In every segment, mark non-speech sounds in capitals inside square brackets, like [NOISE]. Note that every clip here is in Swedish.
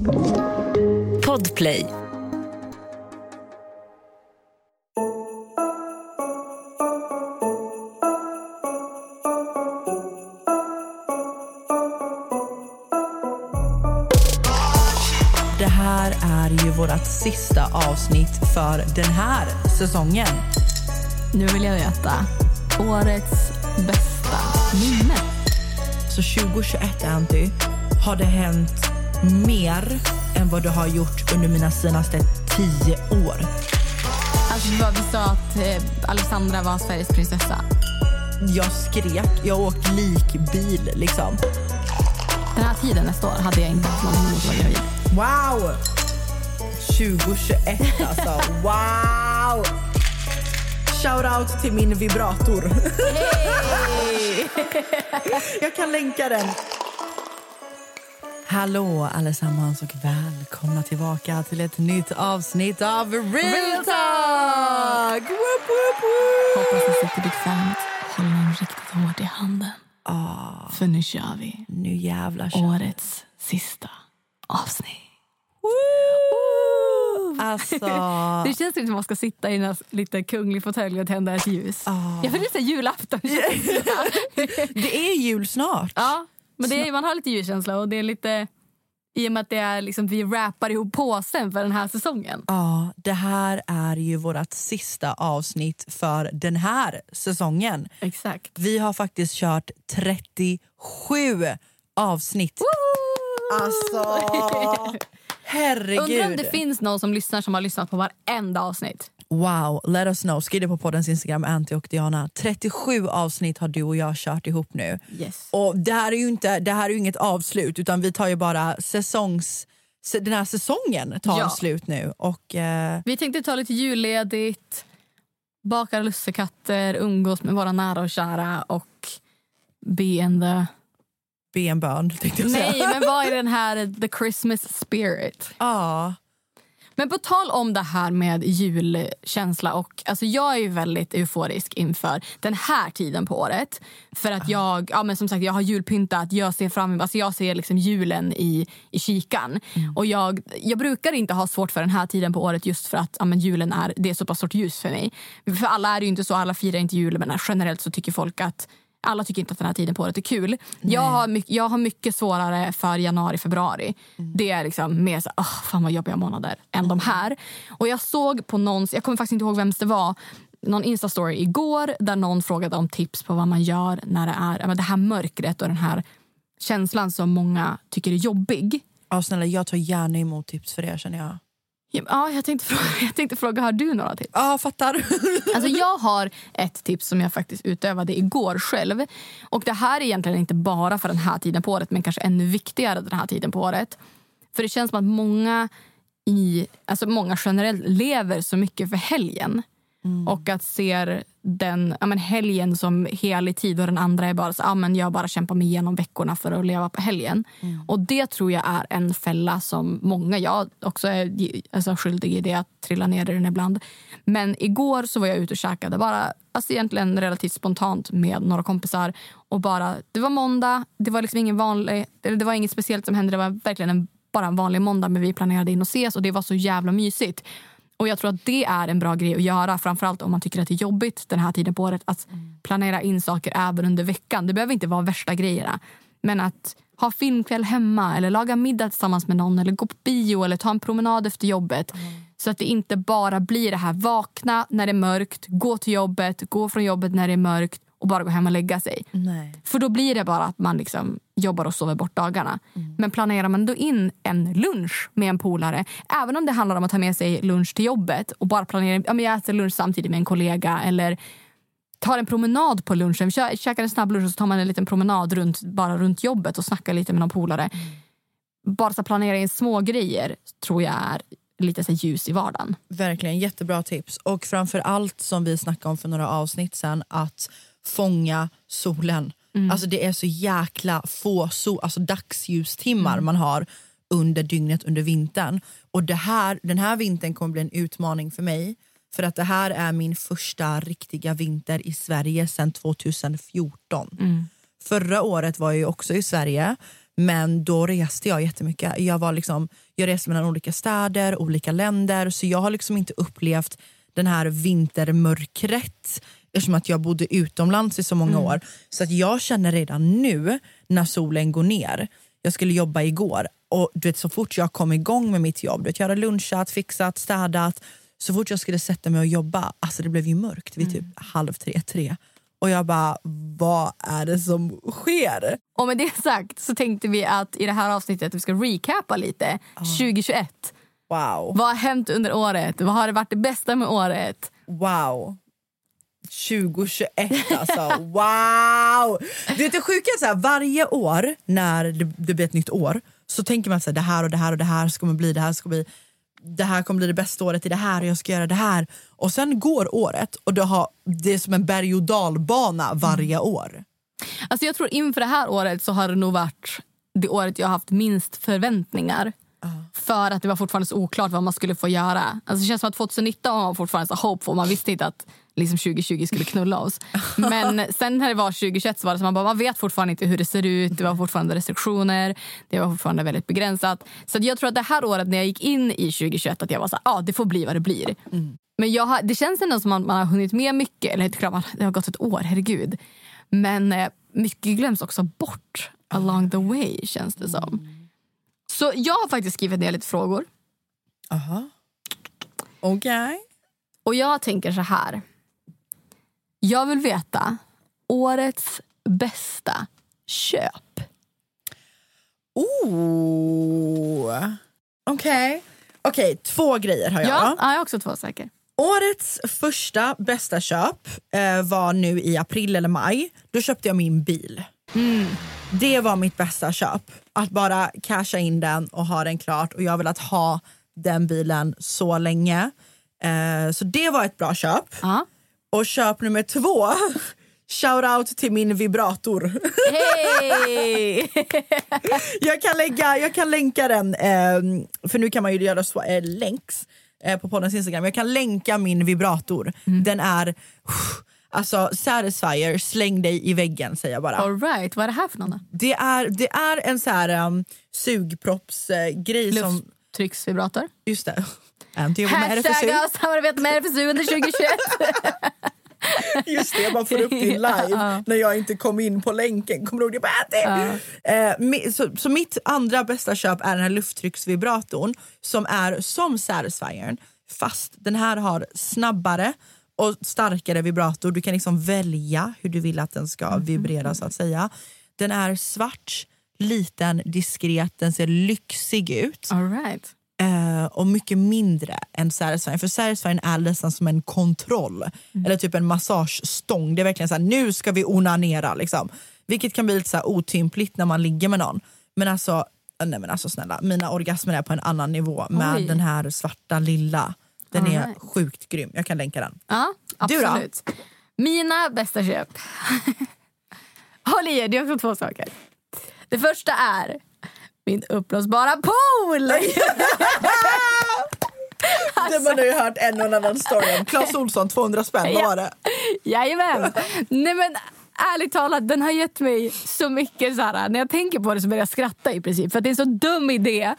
Podplay. Det här är ju vårt sista avsnitt för den här säsongen. Nu vill jag veta årets bästa minne. Så 2021, Anty, har det hänt mer än vad det har gjort under mina senaste tio år. Alltså, vi sa att eh, Alexandra var Sveriges prinsessa. Jag skrek, jag har åkt likbil liksom. Den här tiden nästa år hade jag inte haft någon emot vad jag. Wow! 2021 alltså, wow! Shout out till min vibrator. [LAUGHS] jag kan länka den. Hallå allesammans och välkomna tillbaka till ett nytt avsnitt av Real Talk! Woop, woop, woop. Hoppas ni sitter bekvämt. Håll den riktigt hårt i handen. För nu kör vi Nu jävlar kör årets sista avsnitt. Alltså, [LAUGHS] Det känns som att man ska sitta i en lite kunglig fåtölj och tända ett ljus. Jag får lite julafton. [LAUGHS] det är jul snart. ja, men det är, man har lite julkänsla och det är lite... I och med att det är liksom, vi rappar ihop påsen för den här säsongen. Ja, det här är ju vårt sista avsnitt för den här säsongen. Exakt. Vi har faktiskt kört 37 avsnitt. Alltså, [LAUGHS] herregud. Undrar om det finns någon som lyssnar som har lyssnat på varenda avsnitt. Wow, let us know. Skriv det på poddens Instagram, Anty och Diana. 37 avsnitt har du och jag kört ihop nu. Yes. Och det här är ju inte, det här är inget avslut utan vi tar ju bara säsongs... Den här säsongen tar Ja. slut nu. Och, eh, Vi tänkte ta lite julledigt, baka lussekatter, umgås med våra nära och kära och be in the... be en bön, tänkte jag säga. Nej, men [LAUGHS] vad är den här the Christmas spirit? Ja. Men på tal om det här med julkänsla och alltså jag är ju väldigt euforisk inför den här tiden på året. För att jag, ja men som sagt jag har julpyntat, jag ser fram emot, alltså jag ser liksom julen i, i kikan. Och jag, jag brukar inte ha svårt för den här tiden på året just för att ja, men julen är, det är så pass stort ljus för mig. För alla är ju inte så, alla firar inte jul men generellt så tycker folk att alla tycker inte att den här tiden på året är kul. Jag har, mycket, jag har mycket svårare för januari, februari. Det är liksom mer så, oh, fan vad jobbiga månader än de här. Och jag såg på någons, jag kommer faktiskt inte ihåg vems det var, någon Insta-story igår där någon frågade om tips på vad man gör när det är men det här mörkret och den här känslan som många tycker är jobbig. ja, snälla, jag tar gärna emot tips för det känner jag. Ja, jag tänkte fråga, [LAUGHS] jag tänkte fråga har du några tips? Ja, fattar. [LAUGHS] Alltså jag har ett tips som jag faktiskt utövade igår själv. Och Det här är egentligen inte bara för den här tiden på året men kanske ännu viktigare den här tiden på året. För det känns som att många, i, alltså många generellt lever så mycket för helgen. Och att ser den ja, men helgen som helig tid och den andra är bara så ja, men jag bara kämpar mig igenom veckorna för att leva på helgen. Och det tror jag är en fälla som många, jag också är alltså, skyldig i det, att trilla ner i den ibland. Men igår så var jag ute och käkade bara, alltså egentligen relativt spontant med några kompisar. Och bara, det var måndag, det var liksom ingen vanlig, det var inget speciellt som hände, det var verkligen en, bara en vanlig måndag men vi planerade in att ses och det var så jävla mysigt. Och jag tror att det är en bra grej att göra, framförallt om man tycker att det är jobbigt den här tiden på året, att planera in saker även under veckan. Det behöver inte vara värsta grejerna. Men att ha filmkväll hemma eller laga middag tillsammans med någon eller gå på bio eller ta en promenad efter jobbet. Så att det inte bara blir det här vakna när det är mörkt, gå till jobbet, gå från jobbet när det är mörkt och bara gå hem och lägga sig. Nej. För då blir det bara att man liksom jobbar och sover bort dagarna. Men planerar man då in en lunch med en polare, även om det handlar om att ta med sig lunch till jobbet och bara planera, ja men jag äter lunch samtidigt med en kollega eller tar en promenad på lunchen, vi kö- käkar en snabb lunch och så tar man en liten promenad runt, bara runt jobbet och snackar lite med någon polare. Bara så planera in små grejer tror jag är lite så ljus i vardagen. Verkligen, jättebra tips. Och framför allt som vi snackade om för några avsnitt sen, att fånga solen. Alltså det är så jäkla få sol, alltså dagsljustimmar man har under dygnet under vintern. Och det här, den här vintern kommer bli en utmaning för mig. För att det här är min första riktiga vinter i Sverige sedan 2014. Förra året var jag också i Sverige Men då reste jag jättemycket. Jag, var liksom, jag reste mellan olika städer, olika länder. Så jag har liksom inte upplevt den här vintermörkret eftersom att jag bodde utomlands i så många Mm. år. Så att jag känner redan nu när solen går ner. Jag skulle jobba igår och du vet, så fort jag kom igång med mitt jobb, du vet, jag hade lunchat, fixat, städat. Så fort jag skulle sätta mig och jobba, alltså det blev ju mörkt vid typ halv tre, tre. Och jag bara, vad är det som sker? Och med det sagt så tänkte vi att i det här avsnittet att vi ska recapa lite 2021. Wow. Vad har hänt under året? Vad har varit det bästa med året? Wow. 2021 alltså. Wow! Du vet det sjuka är så här, varje år när det, det blir ett nytt år så tänker man att det här och det här och det här ska man bli, det här ska bli det här kommer bli det bästa året i det här och jag ska göra det här. Och sen går året och det, har, det är som en berg och dalbana varje år. Alltså jag tror inför det här året så har det nog varit det året jag har haft minst förväntningar. För att det var fortfarande så oklart vad man skulle få göra. Alltså det känns som att 2019 var fortfarande så hopeful. Man visste inte att liksom 2020 skulle knulla oss. Men [LAUGHS] sen när det var 2021 så var det som man bara, man vet fortfarande inte hur det ser ut. Det var fortfarande restriktioner. Det var fortfarande väldigt begränsat. Så jag tror att det här året när jag gick in i 2021 att jag var så ja det får bli vad det blir. Men jag har, det känns ändå som att man har hunnit med mycket. Eller klart, man- det har gått ett år, herregud. Men eh, mycket glöms också bort along the way känns det som. Så jag har faktiskt skrivit ner lite frågor. Aha. Okej. Och jag tänker så här. Jag vill veta årets bästa köp. Oh. Okej. Okej, två grejer har jag. Ja, ja jag är också två säker. Årets första bästa köp eh, var nu i april eller maj. Då köpte jag min bil. Det var mitt bästa köp. Att bara casha in den och ha den klart. Och Jag har velat ha den bilen så länge. Eh, så det var ett bra köp. Ja. Och köp nummer två, [LAUGHS] shout out till min vibrator. Hej! [LAUGHS] jag, kan lägga, jag kan länka den, eh, för nu kan man ju göra så, eh, länks eh, på poddens Instagram. Jag kan länka min vibrator. Den är alltså satisfier, släng dig i väggen säger jag bara. All right, vad är det här för någon? Det är, det är en så här um, sugproppsgrej som... Lufttrycksvibrator? Just det. Anty jobbar med RFSU. samarbete med RFSU under 2021. [LAUGHS] Just det, jag bara får upp din [LAUGHS] live Ja. när jag inte kom in på länken. Kommer du ihåg det? Anty! Eh, så, så mitt andra bästa köp är den här lufttrycksvibratorn som är som Satisfyern fast den här har snabbare och starkare vibrator. Du kan liksom välja hur du vill att den ska vibrera så att säga. Den är svart, liten, diskret, den ser lyxig ut. All right. Eh, och mycket mindre än Satisfyern. För Satisfyern är nästan som en kontroll. Eller typ en massagestång. Det är verkligen så här, nu ska vi onanera. Liksom. Vilket kan bli lite så här otympligt när man ligger med någon. Men alltså, eh, nej men alltså snälla, mina orgasmer är på en annan nivå med Oj. den här svarta lilla. Den All är right. sjukt grym. Jag kan länka den. Ja, Du då? absolut. Mina bästa köp. [LAUGHS] Håll i er, det är också två saker. Det första är min uppblåsbara pool! [LAUGHS] [LAUGHS] Det man har ju hört en och annan story om. Clas Olsson, 200 spänn, vad var det? Jajamän! Nej men ärligt talat, den har gett mig så mycket så här, när jag tänker på det så börjar jag skratta i princip. För att det är en så dum idé.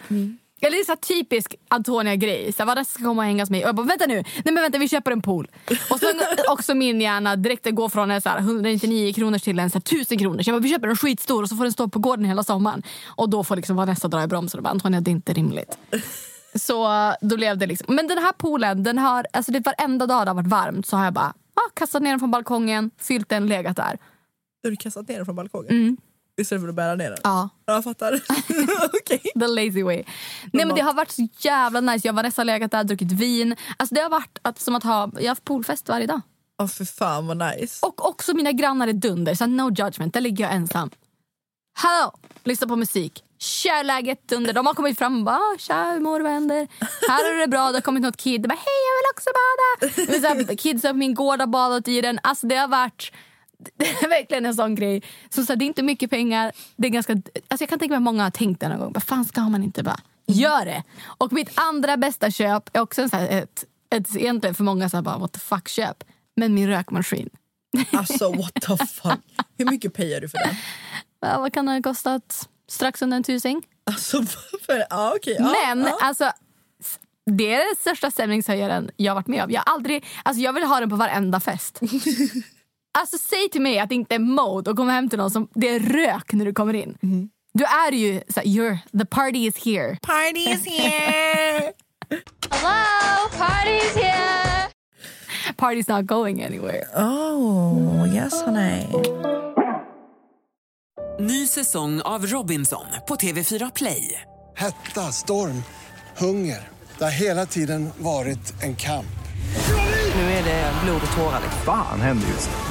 Eller det är så typisk Antonia-grej. Så här, Vad ska komma och hänga hos mig? Och jag bara, vänta nu, nej men vänta vi köper en pool. Och sen [LAUGHS] också min hjärna direkt gå från en så här 199 kronor till en så här 1000 kronor. Så jag bara, vi köper en skitstor och så får den stå på gården hela sommaren. Och då får liksom Vanessa dra i bromsen och bara, Antonia det är inte rimligt. [LAUGHS] Så då blev det liksom. Men den här poolen, den har, alltså det varenda dag det har varit varmt så har jag bara ah, kastat ner den från balkongen, fyllt den, legat där. Har du kastat ner den från balkongen? Mm. Istället för att bära ner den? Ja, Ja, Jag fattar. [LAUGHS] Okej. the lazy way. Nej men det har varit så jävla nice. Jag har legat där, druckit vin. Alltså det har varit att, som att ha, jag har haft poolfest varje dag. Åh för fan vad nice. Och också mina grannar är dunder, så no judgment. Där ligger jag ensam. Hallå! Lyssna på musik. Kör läget dunder. De har kommit fram och bara "Ah, “tja, hur mår du, vad händer?” Här är det bra. Det har kommit något kid. och bara “hej, jag vill också bada!” Kids på min gård har badat i den. Alltså det har varit [LAUGHS] det är verkligen en sån grej. Så, så här, det är inte mycket pengar. Det är ganska, alltså jag kan tänka mig att många har tänkt det någon gång. Vad fan ska man inte bara gör det? Och mitt andra bästa köp är också så här, ett, ett, egentligen för många så här, bara what the fuck köp. Men min rökmaskin. [LAUGHS] Alltså what the fuck. Hur mycket payar du för den? [LAUGHS] Ja, vad kan den ha kostat? Strax under en tusing. Alltså, för, ja, okej. ja, Men ja. alltså, det är den största stämningshöjaren jag varit med om. Jag, aldrig, alltså, jag vill ha den på varenda fest. Alltså säg till mig att det inte är mode och komma hem till någon som det är rök när du kommer in. Mm. Du är ju så you're, the party is here. Party is here! [LAUGHS] Hello, party's here. Party's not going anywhere. oh, yes honey. Ny säsong av Robinson på TV4 Play. Hetta, storm, hunger. Det har hela tiden varit en kamp. Nu är det blod och tårar. Fan händer just nu.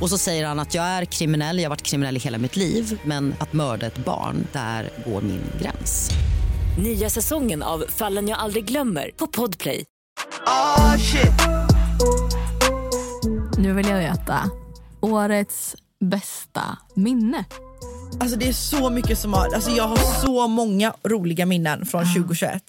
Och så säger han att jag är kriminell, jag har varit kriminell i hela mitt liv men att mörda ett barn, där går min gräns. Nya säsongen av Fallen jag aldrig glömmer på Podplay. Nu vill jag veta årets bästa minne. Alltså det är så mycket som har, alltså jag har så många roliga minnen från 2021.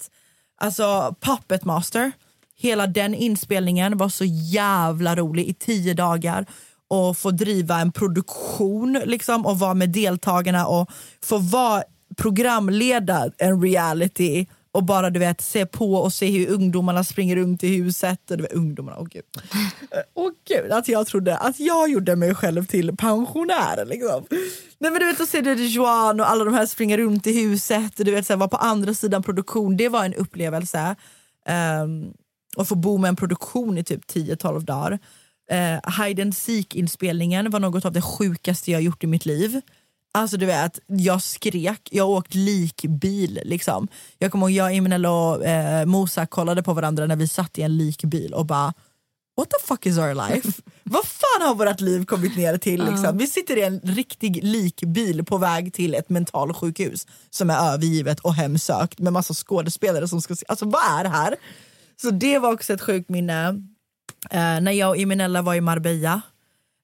Alltså Puppet Master, hela den inspelningen var så jävla rolig i tio dagar och få driva en produktion liksom och vara med deltagarna och få vara programledare en reality och bara du vet se på och se hur ungdomarna springer runt i huset. Och du vet, ungdomarna, åh gud. Oh gud, att jag trodde att jag gjorde mig själv till pensionär. Liksom. Nej, men du vet att se det Joan och alla de här springa runt i huset och du vet så här, vara på andra sidan produktion, det var en upplevelse. Ehm, um, att få bo med en produktion i typ 10-12 dagar. Uh, Hide and Seek inspelningen var något av det sjukaste jag gjort i mitt liv. Alltså du vet, jag skrek, jag åkt likbil liksom. Jag kommer ihåg jag, Imenel och eh, Mosa kollade på varandra när vi satt i en likbil och bara What the fuck is our life? [LAUGHS] Vad fan har vårt liv kommit ner till? Liksom? Vi sitter i en riktig likbil på väg till ett mentalsjukhus som är övergivet och hemsökt med massa skådespelare som ska se. Alltså vad är det här? Så det var också ett sjukt minne. Eh, när jag och Imenella var i Marbella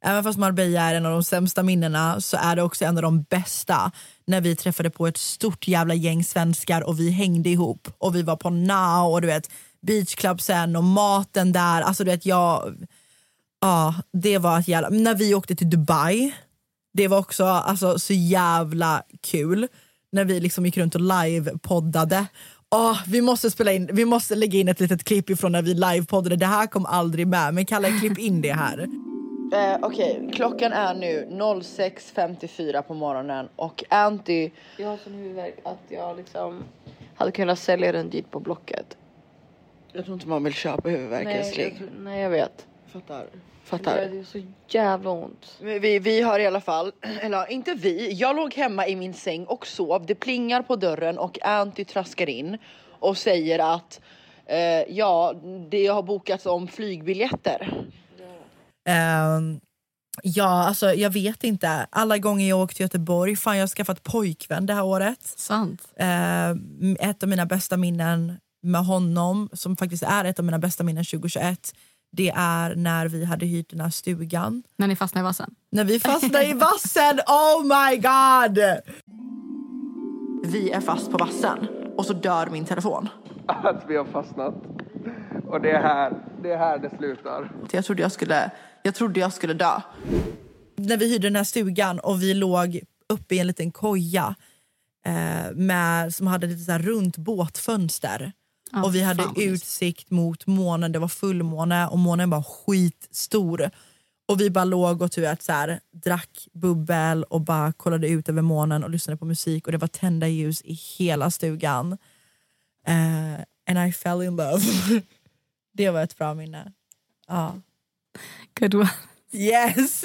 Även fast Marbella är en av de sämsta minnena så är det också en av de bästa när vi träffade på ett stort jävla gäng svenskar och vi hängde ihop och vi var på Now och du vet Beach Club sen och maten där. Alltså du vet jag, ja det var ett jävla, när vi åkte till Dubai, det var också alltså, så jävla kul när vi liksom gick runt och live-poddade. Åh, vi måste spela in, vi måste lägga in ett litet klipp ifrån när vi live-poddade, det här kom aldrig med men Kalle klipp in det här. [LAUGHS] Eh, Okej, klockan är nu 06.54 på morgonen och Anty... Jag har sån huvudvärk att jag liksom hade kunnat sälja den dit på Blocket. Jag tror inte man vill köpa Nej, huvudvärksling. jag, nej, jag vet. Fattar. Det Fattar. gör så jävla ont. Men Vi, vi har i alla fall, [CLEARS THROAT] eller inte vi, jag låg hemma i min säng och sov. Det plingar på dörren och Anty traskar in och säger att eh, ja, det har bokats om flygbiljetter. Ehm, ja, alltså jag vet inte. Alla gånger jag åkt till Göteborg, fan jag har skaffat pojkvän det här året. Sant. Eh, ett av mina bästa minnen med honom, som faktiskt är ett av mina bästa minnen 2021, det är när vi hade hyrt den här stugan. När ni fastnade i vassen. När vi fastnade i vassen, oh my god! Vi är fast på vassen och så dör min telefon. att vi har fastnat. Och det är här det, är här det slutar. Jag trodde jag skulle, jag trodde jag skulle dö. När vi hyrde den här stugan och vi låg uppe i en liten koja eh, med, som hade lite så här runt båtfönster. Ja, och vi hade fan utsikt mot månen, det var fullmåne och månen var skitstor. Och vi bara låg och vet, så här, drack bubbel och bara kollade ut över månen och lyssnade på musik och det var tända ljus i hela stugan. Eh, and I fell in love. [LAUGHS] det var ett bra minne. Ja. Good one. Yes!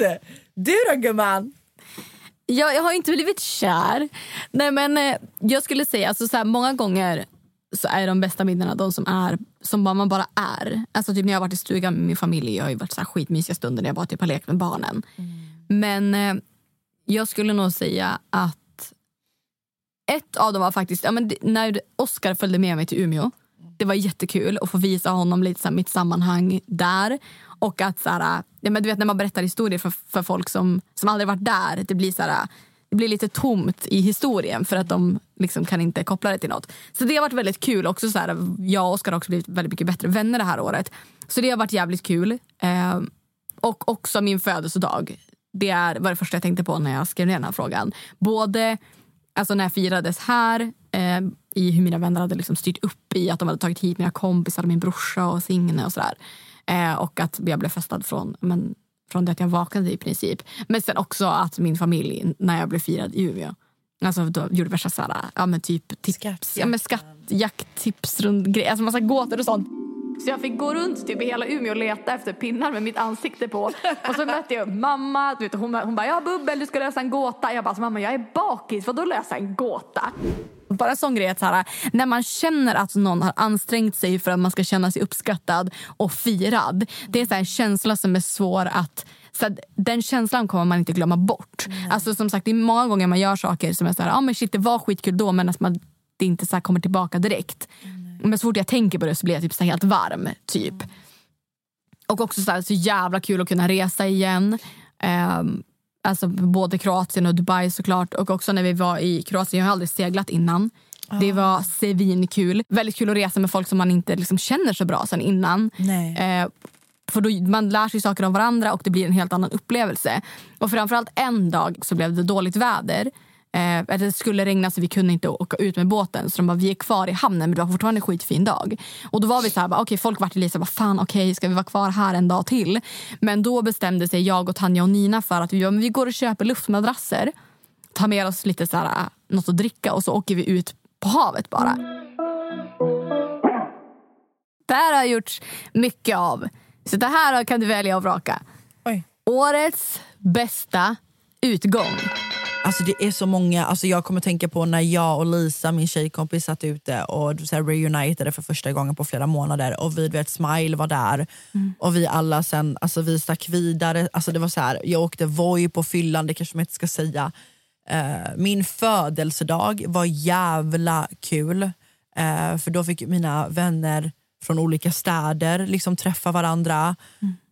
Du då gumman? Jag, jag har inte blivit kär. Nej, men eh, jag skulle säga alltså, så här, många gånger så är de bästa minnena de som är som man bara är. Alltså typ när jag har varit i stugan med min familj, jag har ju varit så här skitmysiga stunder när jag bara typ har lekt med barnen. Men eh, jag skulle nog säga att ett av dem var faktiskt ja, men när Oscar följde med mig till Umeå. Det var jättekul att få visa honom lite så här, mitt sammanhang där. Och att så här, ja, men du vet när man berättar historier för, för folk som, som aldrig varit där. Det blir så här, det blir lite tomt i historien för att de liksom kan inte koppla det till något. Så det har varit väldigt kul. Också så här, jag och Oskar har också blivit väldigt mycket bättre vänner det här året. Så det har varit jävligt kul. Eh, och också min födelsedag. Det är, var det första jag tänkte på när jag skrev ner den här frågan. Både alltså när jag firades här, eh, i hur mina vänner hade liksom styrt upp i att de hade tagit hit mina kompisar, min brorsa och Signe och sådär. Eh, och att jag blev festad från, men, från det att jag vaknade i princip. Men sen också att min familj, när jag blev firad i Umeå, Alltså då gjorde värsta såhär, ja men typ tips, ja, men skatt, jakttips runt grejer, alltså massa gåtor och sånt. Så jag fick gå runt typ i hela Umeå och leta efter pinnar med mitt ansikte på. Och så mötte jag mamma, du vet, hon, hon bara ja bubbel du ska lösa en gåta. Jag bara mamma jag är bakis, vadå lösa en gåta? Bara en sån grej att så här, när man känner att någon har ansträngt sig för att man ska känna sig uppskattad och firad. Det är så en känsla som är svår att så den känslan kommer man inte glömma bort. Alltså som sagt, det är många gånger man gör saker som är så här, ah, men shit det var skitkul då men att man, det inte så kommer tillbaka direkt. Men så fort jag tänker på det så blir jag typ så helt varm. typ. Och också så, här, så jävla kul att kunna resa igen. Ehm, alltså både Kroatien och Dubai såklart. Och också när vi var i Kroatien, jag har aldrig seglat innan. Det var svinkul. Väldigt kul att resa med folk som man inte liksom känner så bra sen innan. Nej. Eh, för då, man lär sig saker om varandra och det blir en helt annan upplevelse. Och framförallt en dag så blev det dåligt väder. Eh, det skulle regna så vi kunde inte åka ut med båten. Så de bara, vi är kvar i hamnen men det var fortfarande en skitfin dag. Och då var vi så här, okej folk vart lite så här, fan okej ska vi vara kvar här en dag till? Men då bestämde sig jag och Tanja och Nina för att vi, ja, vi går och köper luftmadrasser. Tar med oss lite så här, något att dricka och så åker vi ut på havet bara. Det här har jag gjort mycket av. Så det här kan du välja och vraka. Oj. Årets bästa utgång. Alltså det är så många, alltså jag kommer tänka på när jag och Lisa, min tjejkompis, satt ute och så här reunitade för första gången på flera månader och vi vet Smile var där. Och vi alla sen, alltså vi stack vidare, alltså det var så här, jag åkte Voi på fyllan, det kanske man inte ska säga. Eh, min födelsedag var jävla kul. Eh, för då fick mina vänner från olika städer liksom träffa varandra.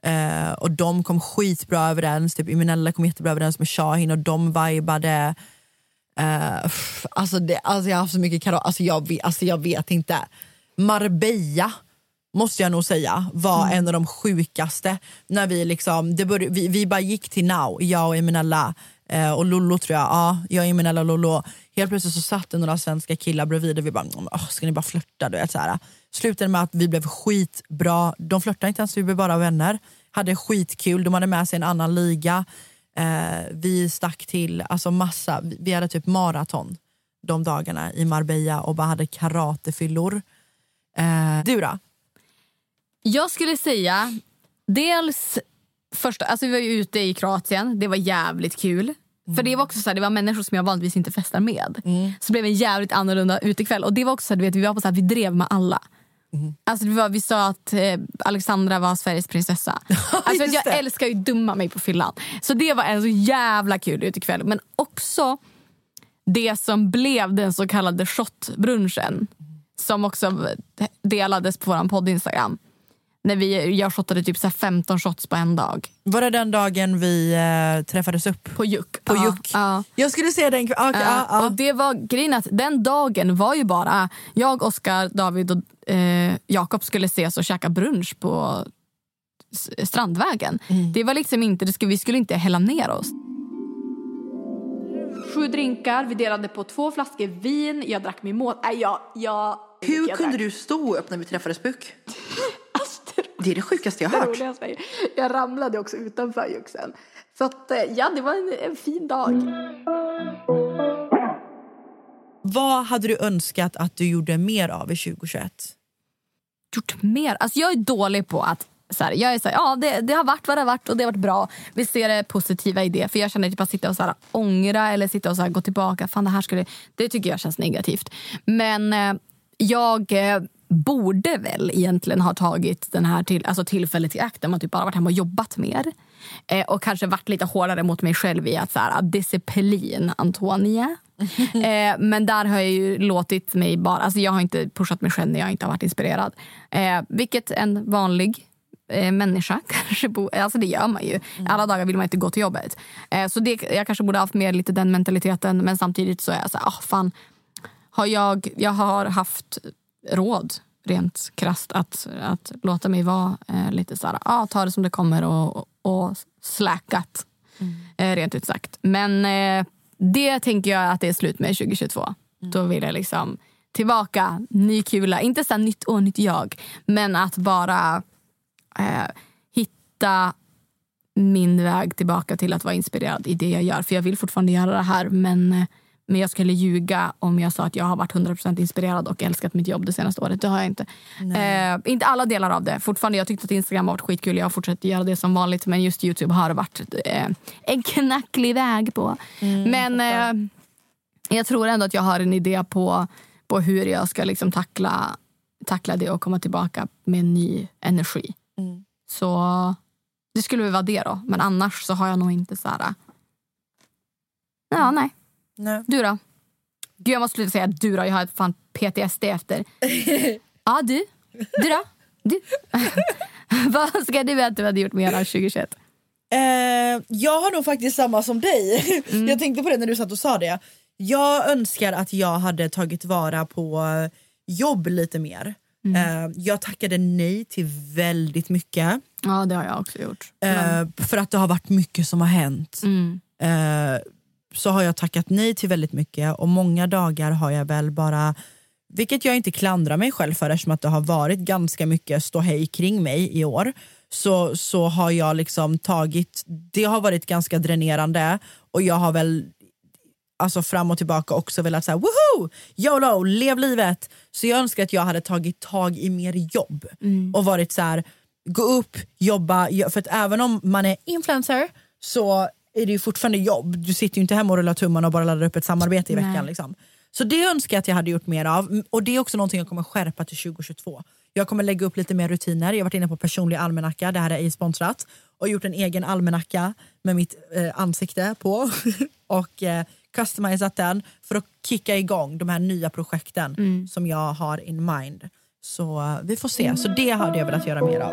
Eh, och de kom skitbra överens. Typ Imenella kom jättebra överens med Shahin och de vibade. Eh, alltså, det, alltså jag har haft så mycket karaoke, alltså jag, vet- alltså jag vet inte. Marbella måste jag nog säga var en av de sjukaste. När vi, liksom, det började, vi, vi bara gick till Now, jag och Eminella eh, och Lollo tror jag. Ja, jag, Eminella och Lollo. Helt plötsligt så satt det några svenska killar bredvid och vi bara, oh, ska ni bara flörta? Du vet, så här. Slutade med att vi blev skitbra. De flörtade inte ens, vi blev bara vänner. Hade skitkul, de hade med sig en annan liga. Eh, vi stack till alltså massa, vi- hade typ maraton de dagarna i Marbella och bara hade karatefyllor. Eh, du då? Jag skulle säga dels första, alltså vi var ju ute i Kroatien, det var jävligt kul. För det var också så här, det var människor som jag vanligtvis inte festar med. Så det blev en jävligt annorlunda utekväll. Och det var också så här, du vet, vi var på så här, vi drev med alla. Alltså vi, var, vi sa att eh, Alexandra var Sveriges prinsessa. [LAUGHS] Alltså, jag älskar ju dumma mig på fyllan. Så det var en så jävla kul utekväll. Men också det som blev den så kallade shotbrunchen. Som också delades på vår podd Instagram. När vi, jag shottade typ så här 15 shots på en dag. Var det den dagen vi eh, träffades upp? På Juck. På Ja, Juck. ja. Jag skulle säga den okej, Ja, ah. Och det var grejen att den dagen var ju bara jag, Oskar, David och eh, Jakob skulle ses och käka brunch på Strandvägen. Mm. Det var liksom inte, det skulle, vi skulle inte hälla ner oss. Sju drinkar, vi delade på två flaskor vin, jag drack min mål. Nej, jag, jag, Hur jag kunde drack. du stå upp när vi träffades Buk? [LAUGHS] Det är det sjukaste jag har hört. Jag ramlade också utanför Juxen. Så att, eh, ja, det var en, en fin dag. Vad hade du önskat att du gjorde mer av i 2021? gjort mer. Alltså jag är dålig på att så här, jag är så här, ja, det, det har varit vad det har varit och det har varit bra. Vi ser det positiva i det. För jag känner typ att sitta och så här, ångra eller sitta och så här, gå tillbaka. Fan, det, här skulle, det tycker jag känns negativt. Men eh, jag eh, borde väl egentligen ha tagit den här till, alltså tillfället i akt. Där man typ bara varit hemma och jobbat mer. Eh, och kanske varit lite hårdare mot mig själv i att så här, disciplin, Antonia. [LAUGHS] eh, men där har jag ju låtit mig bara... Alltså jag har inte pushat mig själv när jag inte har varit inspirerad. Eh, vilket en vanlig eh, människa [LAUGHS] kanske borde... Alltså det gör man ju. Alla dagar vill man inte gå till jobbet. Eh, så det, jag kanske borde haft mer lite den mentaliteten. Men samtidigt så är jag så här, oh, fan. Har jag, jag har haft råd rent krasst att, att låta mig vara eh, lite så här, ah, ta det som det kommer och, och släkat. Eh, rent ut sagt. Men eh, det tänker jag att det är slut med 2022. Då vill jag liksom tillbaka, ny kula. Inte så här nytt år, nytt jag. Men att bara eh, hitta min väg tillbaka till att vara inspirerad i det jag gör. För jag vill fortfarande göra det här men, eh, men jag skulle ljuga om jag sa att jag har varit 100% inspirerad och älskat mitt jobb det senaste året. Det har jag inte. Eh, inte alla delar av det. Fortfarande, jag tyckte att Instagram har varit skitkul. Jag har fortsatt göra det som vanligt. Men just Youtube har varit eh, en knacklig väg på. men eh, jag tror ändå att jag har en idé på, på hur jag ska liksom tackla, tackla det och komma tillbaka med ny energi. Så det skulle väl vara det då. Men annars så har jag nog inte så här... Ja, nej. Nej. Du då? Gud, jag måste sluta säga du då. Jag har fan PTSD efter. [LAUGHS] Ja, du. Du då? Du. [LAUGHS] Vad ska du att du hade gjort mer 2021? Eh, jag har nog faktiskt samma som dig. Jag tänkte på det när du satt och sa det. Jag önskar att jag hade tagit vara på jobb lite mer. Eh, jag tackade nej till väldigt mycket. Ja, det har jag också gjort. Eh, för att det har varit mycket som har hänt. Mm. Så har jag tackat nej till väldigt mycket och många dagar har jag väl bara vilket jag inte klandrar mig själv för eftersom att det har varit ganska mycket ståhej kring mig i år. Så, så har jag liksom tagit, det har varit ganska dränerande och jag har väl alltså fram och tillbaka också velat säga woho, YOLO, lev livet. Så jag önskar att jag hade tagit tag i mer jobb och varit så här, gå upp, jobba. För att även om man är influencer så är det ju fortfarande jobb. Du sitter ju inte hemma och rullar tummarna och bara laddar upp ett samarbete i veckan. Liksom. Så det önskar jag att jag hade gjort mer av. M- Och det är också någonting jag kommer skärpa till 2022. Jag kommer lägga upp lite mer rutiner. Jag har varit inne på personlig almanacka, det här är ej sponsrat. Och gjort en egen almanacka med mitt eh, ansikte på. [LAUGHS] och eh, customisat den för att kicka igång de här nya projekten som jag har in mind. Så eh, vi får se. Så det hade jag velat göra mer av.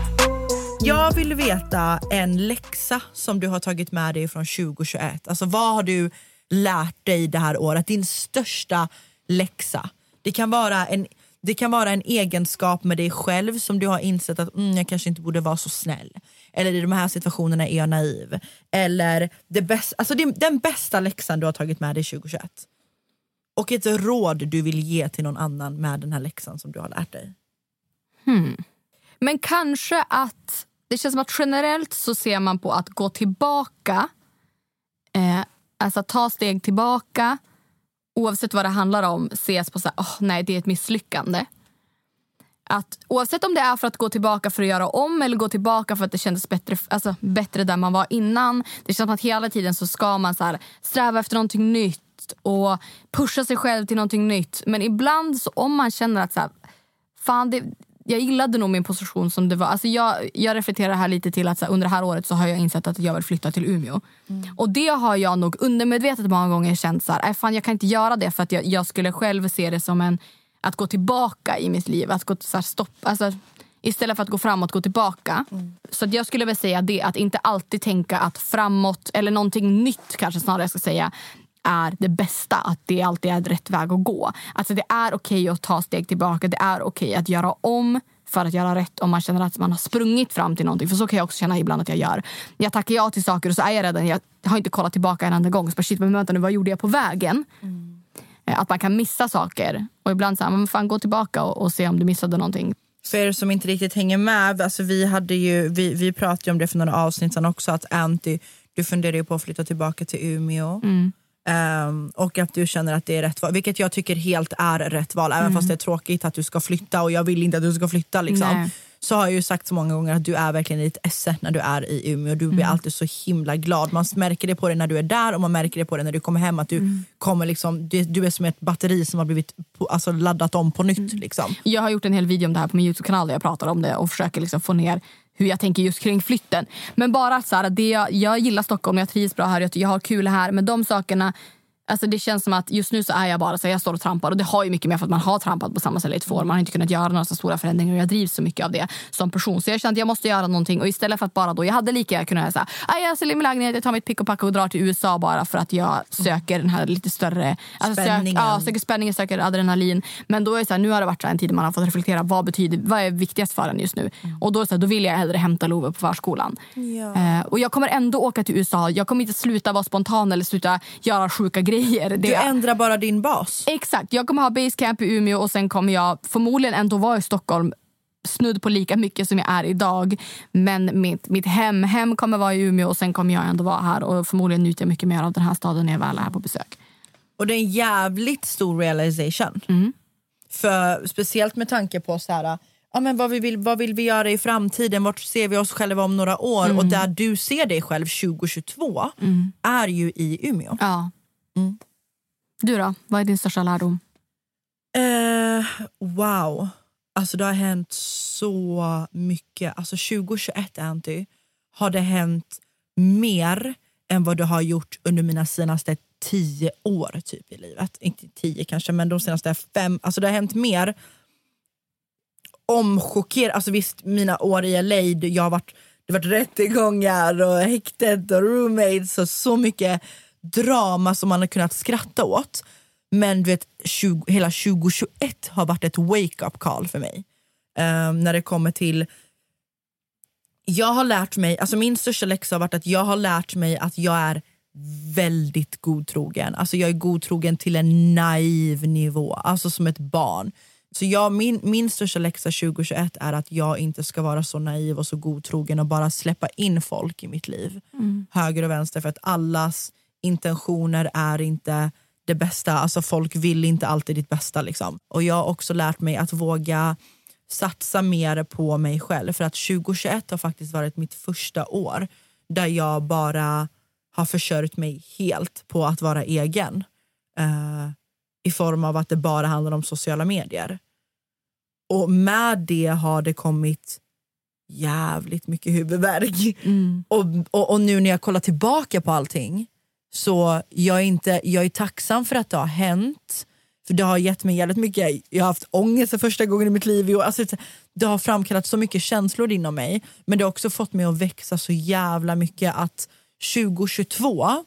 Jag vill veta en läxa som du har tagit med dig från 2021. Alltså vad har du lärt dig det här året? Din största läxa. Det kan vara en, det kan vara en egenskap med dig själv som du har insett att mm, jag kanske inte borde vara så snäll. Eller i de här situationerna är jag naiv. Eller det bästa, alltså det, den bästa läxan du har tagit med dig 2021. Och ett råd du vill ge till någon annan med den här läxan som du har lärt dig. Hmm. Men kanske att det känns som att generellt så ser man på att gå tillbaka, eh, alltså att ta steg tillbaka, oavsett vad det handlar om, ses på så här, oh, nej det är ett misslyckande. Att oavsett om det är för att gå tillbaka för att göra om eller gå tillbaka för att det kändes bättre, alltså, bättre där man var innan. Det känns som att hela tiden så ska man så här, sträva efter någonting nytt och pusha sig själv till någonting nytt. Men ibland så om man känner att så här, fan det, jag gillade nog min position som det var. Alltså jag, jag reflekterar här lite till att så här, under det här året så har jag insett att jag vill flytta till Umeå. Och det har jag nog undermedvetet många gånger känt så här, "Nej, fan jag kan inte göra det för att jag, jag skulle själv se det som en, att gå tillbaka i mitt liv. Att gå så här, stopp, alltså, istället för att gå framåt, gå tillbaka. Så att jag skulle väl säga det, att inte alltid tänka att framåt, eller någonting nytt kanske snarare jag ska säga, är det bästa. Att det alltid är rätt väg att gå. Alltså det är okej att ta steg tillbaka. Det är okej att göra om för att göra rätt om man känner att man har sprungit fram till någonting. För så kan jag också känna ibland att jag gör. Jag tackar ja till saker och så är jag redan, jag har inte kollat tillbaka en enda gång. Så bara, shit, men vänta nu, vad gjorde jag på vägen? Eh, Att man kan missa saker. Och ibland så här, men fan gå tillbaka och, och se om du missade någonting. För er som inte riktigt hänger med, alltså vi, hade ju, vi, vi pratade om det för några avsnitt sedan också, att Anty, du funderar ju på att flytta tillbaka till Umeå. Ehm, och att du känner att det är rätt val, vilket jag tycker helt är rätt val. Även fast det är tråkigt att du ska flytta och jag vill inte att du ska flytta. Liksom. Så har jag ju sagt så många gånger att du är verkligen i ditt esse när du är i Umeå. Du blir alltid så himla glad. Man märker det på dig när du är där och man märker det på dig när du kommer hem. Att du, kommer liksom, du, du är som ett batteri som har blivit på, alltså, laddat om på nytt. Liksom. Jag har gjort en hel video om det här på min Youtube-kanal där jag pratar om det och försöker liksom få ner hur jag tänker just kring flytten. Men bara att så här, det jag, jag gillar Stockholm, jag trivs bra här, jag, jag har kul här. Men de sakerna, alltså det känns som att just nu så är jag bara så jag står och trampar. Och det har ju mycket med för att man har trampat på samma ställe i två år. Man har inte kunnat göra några så stora förändringar och jag drivs så mycket av det som person. Så jag kände att jag måste göra någonting och istället för att bara då, jag hade lika gärna kunnat säga "Aj, jag säljer min lägenhet, jag tar mitt pick och pack och drar till USA bara för att jag söker den här lite större alltså Spänningen. Sök, ja, söker spänning, söker adrenalin. Men då är det så här, nu har det varit så en tid man har fått reflektera vad betyder, vad är viktigast för en just nu. Och då, är det så här, då vill jag hellre hämta Love på förskolan. Eh, och jag kommer ändå åka till USA. Jag kommer inte sluta vara spontan eller sluta göra sjuka grejer. Det Du ändrar bara din bas. Exakt. Jag kommer ha basecamp i Umeå och sen kommer jag förmodligen ändå vara i Stockholm snudd på lika mycket som jag är idag. Men mitt, mitt hem, hem kommer vara i Umeå och sen kommer jag ändå vara här och förmodligen njuter jag mycket mer av den här staden när jag väl är här på besök. Och det är en jävligt stor realization. För Speciellt med tanke på så här, ja, men vad, vi vill, vad vill vi göra i framtiden, vart ser vi oss själva om några år? Och där du ser dig själv 2022 är ju i Umeå. Ja. Mm. Du då? Vad är din största lärdom? Eh, wow. Alltså det har hänt så mycket. Alltså 2021 Anty, har det hänt mer än vad det har gjort under mina senaste tio år typ i livet. Inte tio kanske, men de senaste fem. Alltså det har hänt mer. Omchockerad. Alltså visst, mina år i LA, det- jag har varit, det har varit rättegångar och häktet och roommates och så mycket drama som man har kunnat skratta åt. Men du vet, 20, hela 2021 har varit ett wake-up call för mig. Ehm, när det kommer till... Jag har lärt mig, alltså min största läxa har varit att jag har lärt mig att jag är väldigt godtrogen. Alltså jag är godtrogen till en naiv nivå, alltså som ett barn. Så jag, min, min största läxa 2021 är att jag inte ska vara så naiv och så godtrogen och bara släppa in folk i mitt liv. Höger och vänster för att allas intentioner är inte det bästa. Alltså folk vill inte alltid ditt bästa. Liksom. Och jag har också lärt mig att våga satsa mer på mig själv. För att 2021 har faktiskt varit mitt första år där jag bara har försörjt mig helt på att vara egen. Eh, I form av att det bara handlar om sociala medier. Och med det har det kommit jävligt mycket huvudvärk. Och, och, och nu när jag kollar tillbaka på allting så jag är, inte, jag är tacksam för att det har hänt. För det har gett mig jävligt mycket, jag har haft ångest för första gången i mitt liv. Alltså, det har framkallat så mycket känslor inom mig. Men det har också fått mig att växa så jävla mycket att 2022,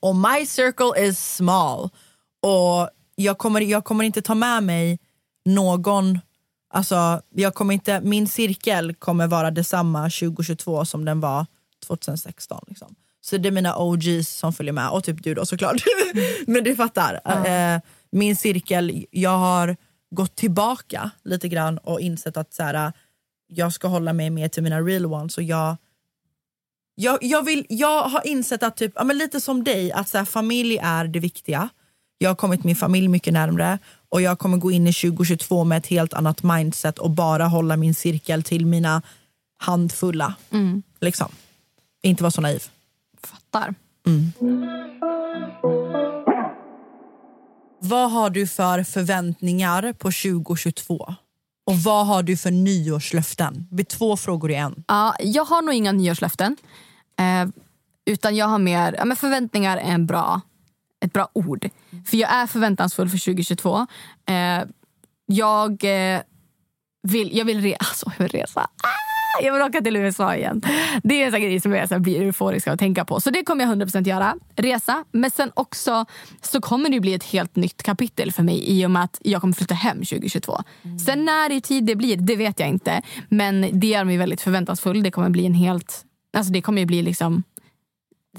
och my circle is small. Och jag kommer, jag kommer inte ta med mig någon Alltså, jag kommer inte, min cirkel kommer vara detsamma 2022 som den var 2016. Liksom. Så det är mina OGs som följer med, och typ du då såklart. [LAUGHS] Men du fattar. Eh, min cirkel, jag har gått tillbaka lite grann och insett att så här, jag ska hålla mig mer till mina real ones. Och jag, jag, jag, vill, jag har insett att typ, ja, men lite som dig, att så här, familj är det viktiga. Jag har kommit min familj mycket närmre och jag kommer gå in i 2022 med ett helt annat mindset och bara hålla min cirkel till mina handfulla. Liksom. Inte vara så naiv. Fattar. Vad har du för förväntningar på 2022? Och vad har du för nyårslöften? Det blir två frågor i en. Ja, jag har nog inga nyårslöften. Eh, utan jag har mer ja, men förväntningar är en bra, ett bra ord. För jag är förväntansfull för 2022. Eh, jag, eh, vill, jag, vill re, [LAUGHS] alltså, jag vill resa. Ah! Jag vill åka till USA igen. Det är en sån grej som jag så blir euforisk av att tänka på. Så det kommer jag 100% göra. Resa. Men sen också så kommer det bli ett helt nytt kapitel för mig i och med att jag kommer flytta hem 2022. Sen när i tid det blir, det vet jag inte. Men det gör mig väldigt förväntansfull. Det kommer bli en helt... Alltså det kommer ju bli liksom...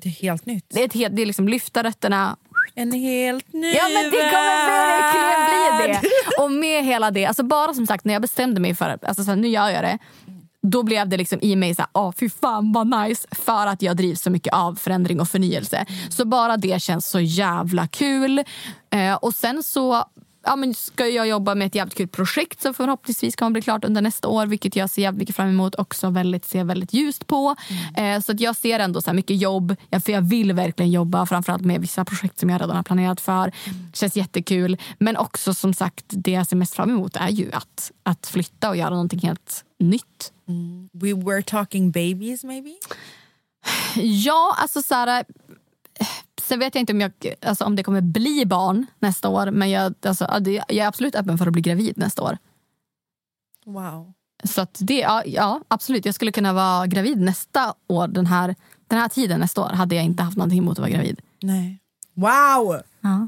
Det är helt nytt. Det är, ett helt, det är liksom lyfta rötterna, En helt ny Ja men det kommer verkligen bli värld. det. Och med hela det, alltså bara som sagt när jag bestämde mig för att alltså, nu gör jag det. Då blev det liksom i mig så här, åh fy fan vad nice. För att jag drivs så mycket av förändring och förnyelse. Så bara det känns så jävla kul. Eh, och sen så ja, men ska jag jobba med ett jävligt kul projekt som förhoppningsvis kommer bli klart under nästa år. Vilket jag ser jävligt mycket fram emot också väldigt, ser väldigt ljust på. Eh, så att jag ser ändå så mycket jobb. Ja, för jag vill verkligen jobba framförallt med vissa projekt som jag redan har planerat för. Känns jättekul. Men också som sagt det jag ser mest fram emot är ju att, att flytta och göra någonting helt nytt. We were talking babies maybe? Ja, alltså så här, Sen vet jag inte om, jag, alltså, om det kommer bli barn nästa år. Men jag, alltså, jag är absolut öppen för att bli gravid nästa år. Wow. Så det, ja, ja, absolut. Jag skulle kunna vara gravid nästa år. Den här, den här tiden nästa år hade jag inte haft någonting emot att vara gravid. Nej. Wow! Ja.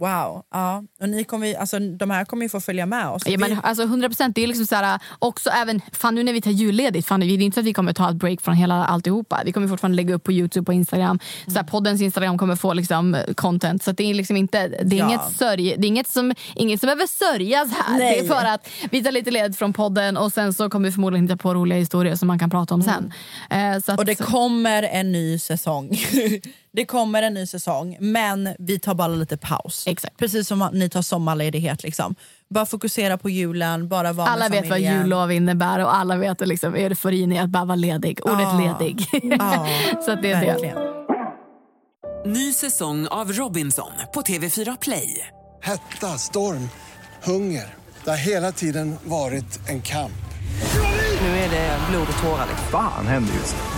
Wow. Ja. Och ni kommer, alltså, de här kommer ju få följa med oss. Ja, men, alltså 100 procent. Det är liksom så här, också även, fan nu när vi tar julledigt, fan, det är inte så att vi kommer ta ett break från hela alltihopa. Vi kommer fortfarande lägga upp på Youtube och Instagram. Så här, poddens Instagram kommer få liksom, content. Så att det är liksom inte, det är Ja. inget, sörj, det är inget som, inget som behöver sörjas här. Nej. Det är för att vi tar lite led från podden och sen så kommer vi förmodligen hitta på roliga historier som man kan prata om sen. Eh, att, Och det kommer en ny säsong. [LAUGHS] det kommer en ny säsong, men vi tar bara lite paus. Exakt. Precis som att ni tar sommarledighet. Liksom. Bara fokusera på julen, bara vara alla med vet vad familjen. jullov innebär och alla vet liksom, euforin i att bara vara ledig. Ordet Ja. ledig. Ja, [LAUGHS] så att det är det. Ny säsong av Robinson på TV4 Play. Hetta, storm, hunger. Det har hela tiden varit en kamp. Nu är det blod och tårar. Fan händer just nu.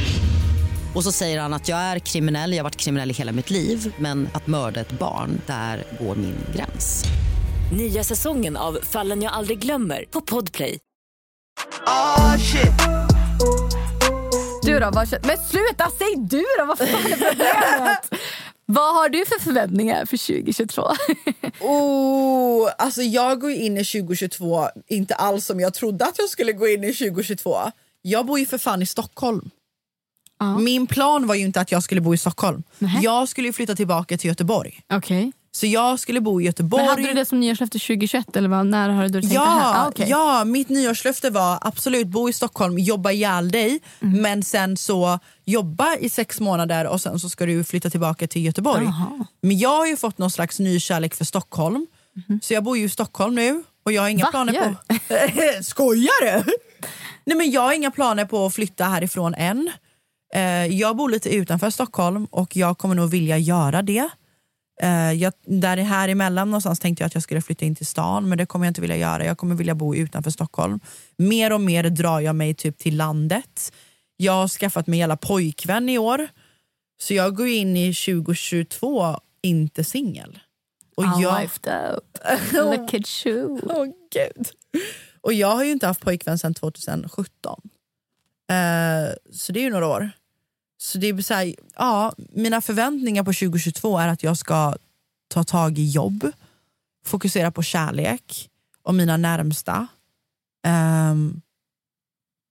Och så säger han att jag är kriminell, jag har varit kriminell i hela mitt liv men att mörda ett barn, där går min gräns. Nya säsongen av Fallen jag aldrig glömmer på Podplay. Du då? Vad, men sluta, säg du då! Vad fan är problemet? [LAUGHS] vad har du för förväntningar för 2022? [LAUGHS] Oh, alltså jag går in i 2022 inte alls som jag trodde att jag skulle gå in i 2022. Jag bor ju för fan i Stockholm. Ja. Min plan var ju inte att jag skulle bo i Stockholm. Nähä. Jag skulle flytta tillbaka till Göteborg. Okej. Så jag skulle bo i Göteborg. Men hade du det som nyårslöfte 2021 eller vad, när har du tänkt Ja, det här? Ah, okej. ja, mitt nyårslöfte var absolut bo i Stockholm, jobba ihjäl dig Mm. men sen så jobba i sex månader och sen så ska du flytta tillbaka till Göteborg. Jaha. Men jag har ju fått någon slags nykärlek för Stockholm. Så jag bor ju i Stockholm nu och jag har inga Va? planer Gör på... [LAUGHS] Skojar du? Nej men jag har inga planer på att flytta härifrån än. Eh, jag bor lite utanför Stockholm och jag kommer nog vilja göra det. Eh, jag, där är här emellan någonstans tänkte jag att jag skulle flytta in till stan men det kommer jag inte vilja göra. Jag kommer vilja bo utanför Stockholm. Mer och mer drar jag mig typ till landet. Jag har skaffat mig hela pojkvän i år. Så jag går in i 2022 inte singel. Och All jag, lifed up. Look at you. [LAUGHS] Åh gud. Och jag har ju inte haft pojkvän sedan 2017. Eh, så det är ju några år. Så det är så här, ja, mina förväntningar på 2022 är att jag ska ta tag i jobb, fokusera på kärlek och mina närmsta. Um,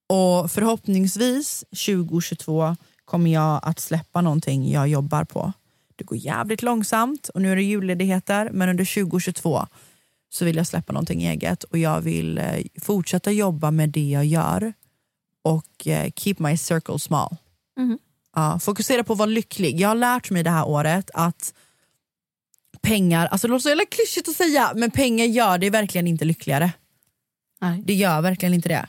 och förhoppningsvis 2022 kommer jag att släppa någonting jag jobbar på. Det går jävligt långsamt och nu är det julledigheter men under 2022 så vill jag släppa någonting eget och jag vill eh, fortsätta jobba med det jag gör och eh, keep my circle small. Mhm. Ja, fokusera på att vara lycklig. Jag har lärt mig det här året att pengar, alltså det låter så jävla klyschigt att säga, men pengar gör det verkligen inte lyckligare. Nej. Det gör verkligen inte det.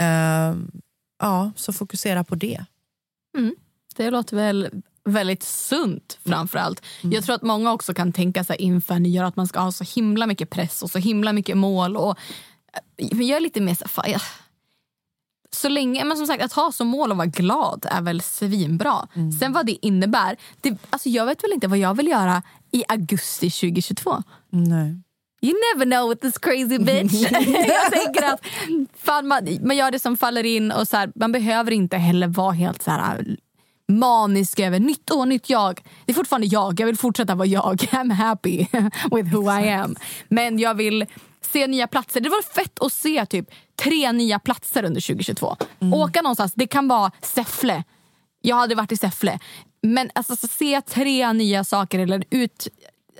Ehm, ja, så fokusera på det. Det låter väl väldigt sunt framförallt. Jag tror att många också kan tänka sig inför nyår att man ska ha så himla mycket press och så himla mycket mål. Och eh, jag är lite mer så, fan, jag, så länge, men som sagt att ha som mål att vara glad är väl svinbra. Sen vad det innebär, det, alltså jag vet väl inte vad jag vill göra i augusti 2022. Nej. You never know with this crazy bitch. [LAUGHS] [LAUGHS] jag tänker att fan, man, man gör det som faller in och så här, man behöver inte heller vara helt så här äh, manisk över nytt år, nytt jag. Det är fortfarande jag, jag vill fortsätta vara jag. [LAUGHS] I'm happy with who I am. Men jag vill se nya platser. Det var fett att se typ tre nya platser under 2022. Åka någonstans, det kan vara Säffle. Jag hade varit i Säffle. Men alltså, så se tre nya saker eller ut,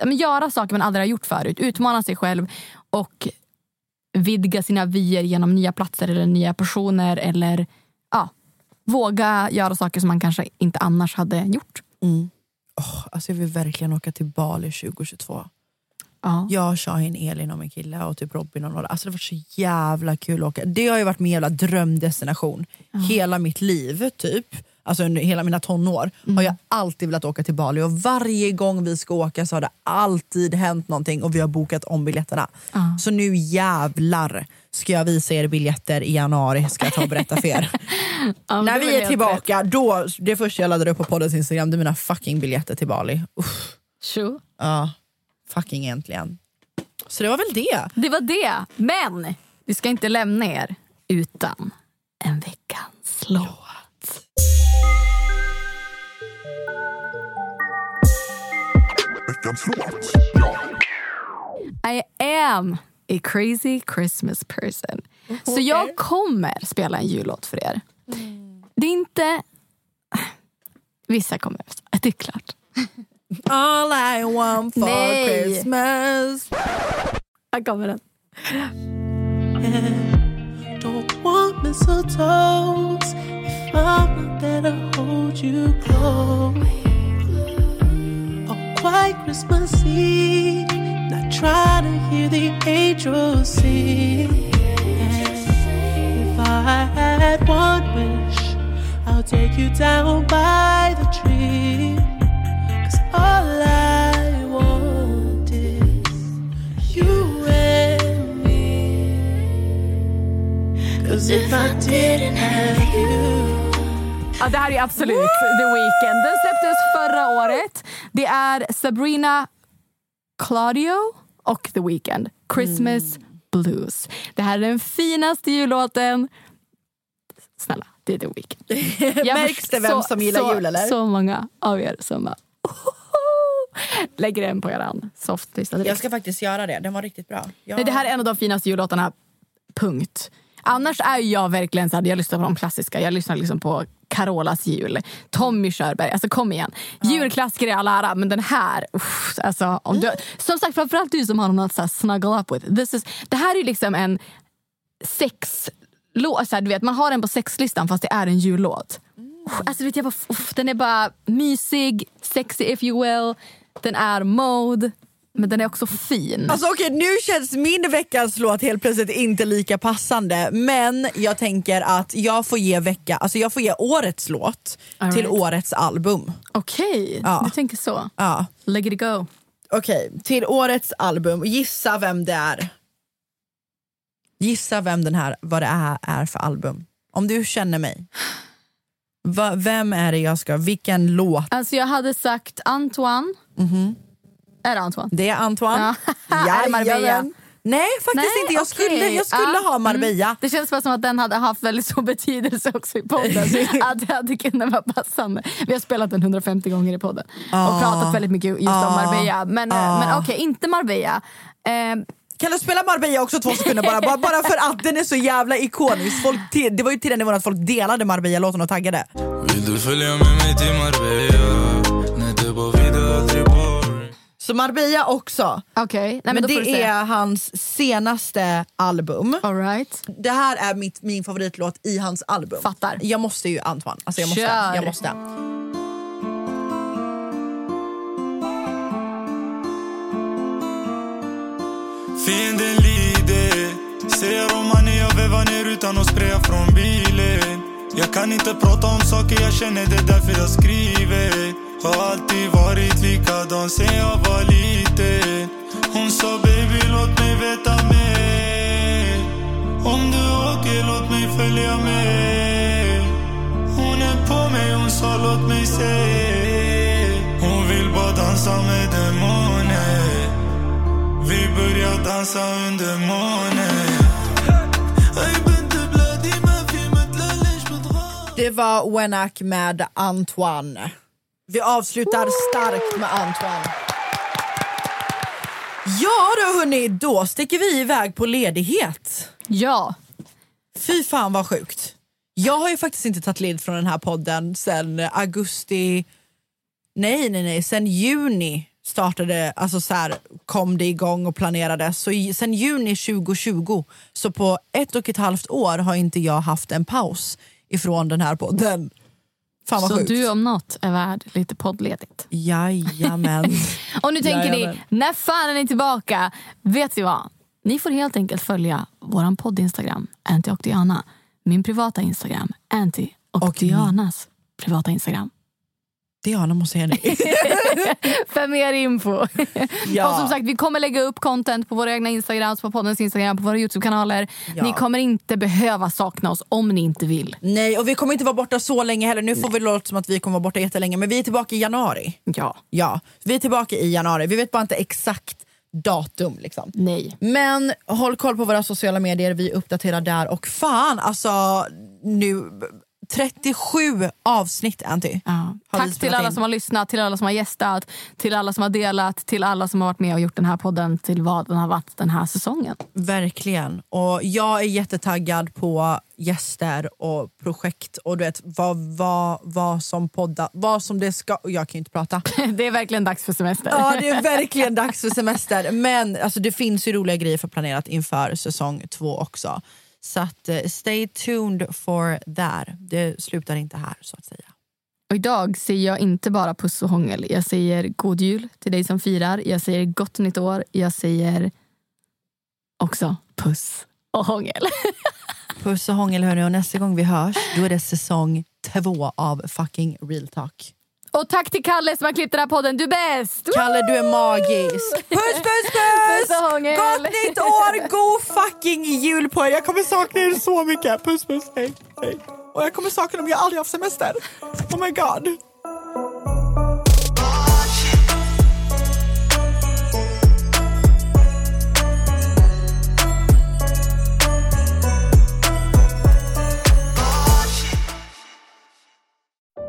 men göra saker man aldrig har gjort förut. Utmana sig själv och vidga sina vyer genom nya platser eller nya personer. Eller ja, våga göra saker som man kanske inte annars hade gjort. Oh, alltså jag vill verkligen åka till Bali 2022. Ja. Jag, Shahin, Elin och min kille och typ Robin och några. Alltså det var så jävla kul att åka. Det har ju varit min jävla drömdestination hela mitt liv. typ. Alltså under hela mina tonår har jag alltid velat åka till Bali och varje gång vi ska åka så har det alltid hänt någonting och vi har bokat om biljetterna. Så nu jävlar ska jag visa er biljetter i januari ska jag ta och berätta för er. [LAUGHS] Ja, När vi är tillbaka, då, det första jag laddar upp på poddens instagram det är mina fucking biljetter till Bali. Uff. Sure. Ja, fucking äntligen. Så det var väl det. Det var det. Men vi ska inte lämna er utan en veckans låt. I am a crazy Christmas person. Så jag kommer spela en jullåt för er. Det är inte... Vissa kommer... Det är klart. All I want for Nej. Christmas Här kommer den. Don't want mistletoes if I'm not there to hold you close. A quiet Christmas Eve, not trying to hear the angels sing. If I had one wish, I'll take you down by the tree. Ja, det här är absolut The Weeknd. Den släpptes förra året. Det är Sabrina Claudio och The Weeknd. Christmas Blues. Det här är den finaste jullåten. Snälla, det är The Weeknd. [LAUGHS] Märks det vem så- som gillar så, jul, eller? Så många av er som bara... Lägger den på eran softlista direkt. Jag ska faktiskt göra det, den var riktigt bra. Jag... Nej, det här är en av de finaste jullåtarna, punkt. Annars är jag verkligen så här, jag lyssnar på de klassiska. Jag lyssnar liksom på Carolas jul, Tommy Körberg. Alltså kom igen. Julklassiker i all ära, men den här... Uff, alltså, om du, [GASPS] som sagt, framförallt du som har något att så här snuggle up with. This is, det här är ju liksom en sex... låt, Så här, du vet, man har den på sexlistan fast det är en jullåt. Uff, Alltså, vet jag, bara, uff, den är bara mysig, sexy if you will. Den är mode, men den är också fin. Alltså okej, nu känns min veckans låt helt plötsligt inte lika passande men jag tänker att jag får ge vecka, alltså jag får ge årets låt All till right. årets album. Okej, Ja. du tänker så. Ja. Let it go. Okej, till årets album. Gissa vem det är. Gissa vem den här, vad det är, är för album. Om du känner mig. Va, vem är det jag ska, vilken låt? Alltså jag hade sagt Antoine. Mhm. Är det Antoine? Det är Antoine. Ja. [LAUGHS] Jajamän. Nej faktiskt Nej, inte, jag okej. skulle, jag skulle Ja, ha Marbella. Mm. Det känns bara som att den hade haft väldigt stor betydelse också i podden. [LAUGHS] att det hade kunnat vara passande. Vi har spelat den 150 gånger i podden. Ah. Och pratat väldigt mycket just Ah. om Marbella. Men, eh, Ah. men okej, inte Marbella. Eh, Kan du spela Marbella också två sekunder bara, bara, bara för att den är så jävla ikonisk. Folk, till- det var ju till den nivån att folk delade Marbella-låten och taggade. Vill du följa med mig till Marbella? Nej, Så Marbella också. Okej, men, men du det är hans senaste album. All right. Det här är mitt, min favoritlåt i hans album. Fattar. Jag måste ju Antoine. Alltså jag måste. Kör. Jag måste. Fienden lider. Säger om jag vevar ner utan att spraya från bilen. Jag kan inte prata om saker jag känner, det är därför jag skriver. Har alltid varit likadan sen jag var liten. Hon sa baby låt mig veta mer. Om du åker låt mig följa med. Hon är på mig, hon sa låt mig se. Hon vill bara dansa med demoner. Vi börjar dansa under månen Det var Wenak med Antoine. Vi avslutar starkt med Antoine. Ja då hörni, då sticker vi iväg på ledighet. Ja. Fy fan vad sjukt. Jag har ju faktiskt inte tagit led från den här podden sen augusti, nej nej nej, sen juni startade, alltså så här, kom det igång och planerades. Så i, sen juni 2020, så på ett och ett halvt år har inte jag haft en paus ifrån den här podden. Fan vad Så sjukt. du om något är värd lite poddledigt. Jajamän. [LAUGHS] Och nu tänker Jajamän. ni, när fan är ni tillbaka? Vet ni vad? Ni får helt enkelt följa vår podd Instagram, Anty och Diana. Min privata Instagram, Anty och, Dianas privata Instagram. Diana måste jag [LAUGHS] säga För mer info. Ja. Och som sagt, vi kommer lägga upp content på våra egna Instagrams, på poddens Instagram, på våra Youtube-kanaler. Ja. Ni kommer inte behöva sakna oss om ni inte vill. Nej, och vi kommer inte vara borta så länge heller. Nu får vi låta som att vi kommer vara borta jättelänge, men vi är tillbaka i januari. Ja. Ja, vi är tillbaka i januari. Vi vet bara inte exakt datum. Liksom. Nej. Men håll koll på våra sociala medier, vi uppdaterar där. Och fan, alltså nu 37 avsnitt Anty. Ja. Tack till alla in. som har lyssnat, till alla som har gästat, till alla som har delat, till alla som har varit med och gjort den här podden till vad den har varit den här säsongen. Verkligen. Och jag är jättetaggad på gäster och projekt och du vet vad, vad, vad som podda, vad som det ska... och Jag kan ju inte prata. [LAUGHS] Det är verkligen dags för semester. Ja, det är verkligen dags för semester. Men alltså, det finns ju roliga grejer för planerat inför säsong två också. Så att, eh, stay tuned for that. Det slutar inte här så att säga. Och idag säger jag inte bara puss och hångel. Jag säger god jul till dig som firar. Jag säger gott nytt år. Jag säger också puss och hångel. [LAUGHS] Puss och hångel hörni och nästa gång vi hörs då är det säsong två av fucking real talk. Och tack till Kalle som har klippt den här podden. Du är bäst! Kalle du är magisk. Puss puss puss! Puss. Gott nytt år, god fucking jul på er. Jag kommer sakna er så mycket. Puss puss, hej. hej. Och jag kommer sakna dem, jag har aldrig haft semester. Oh my god.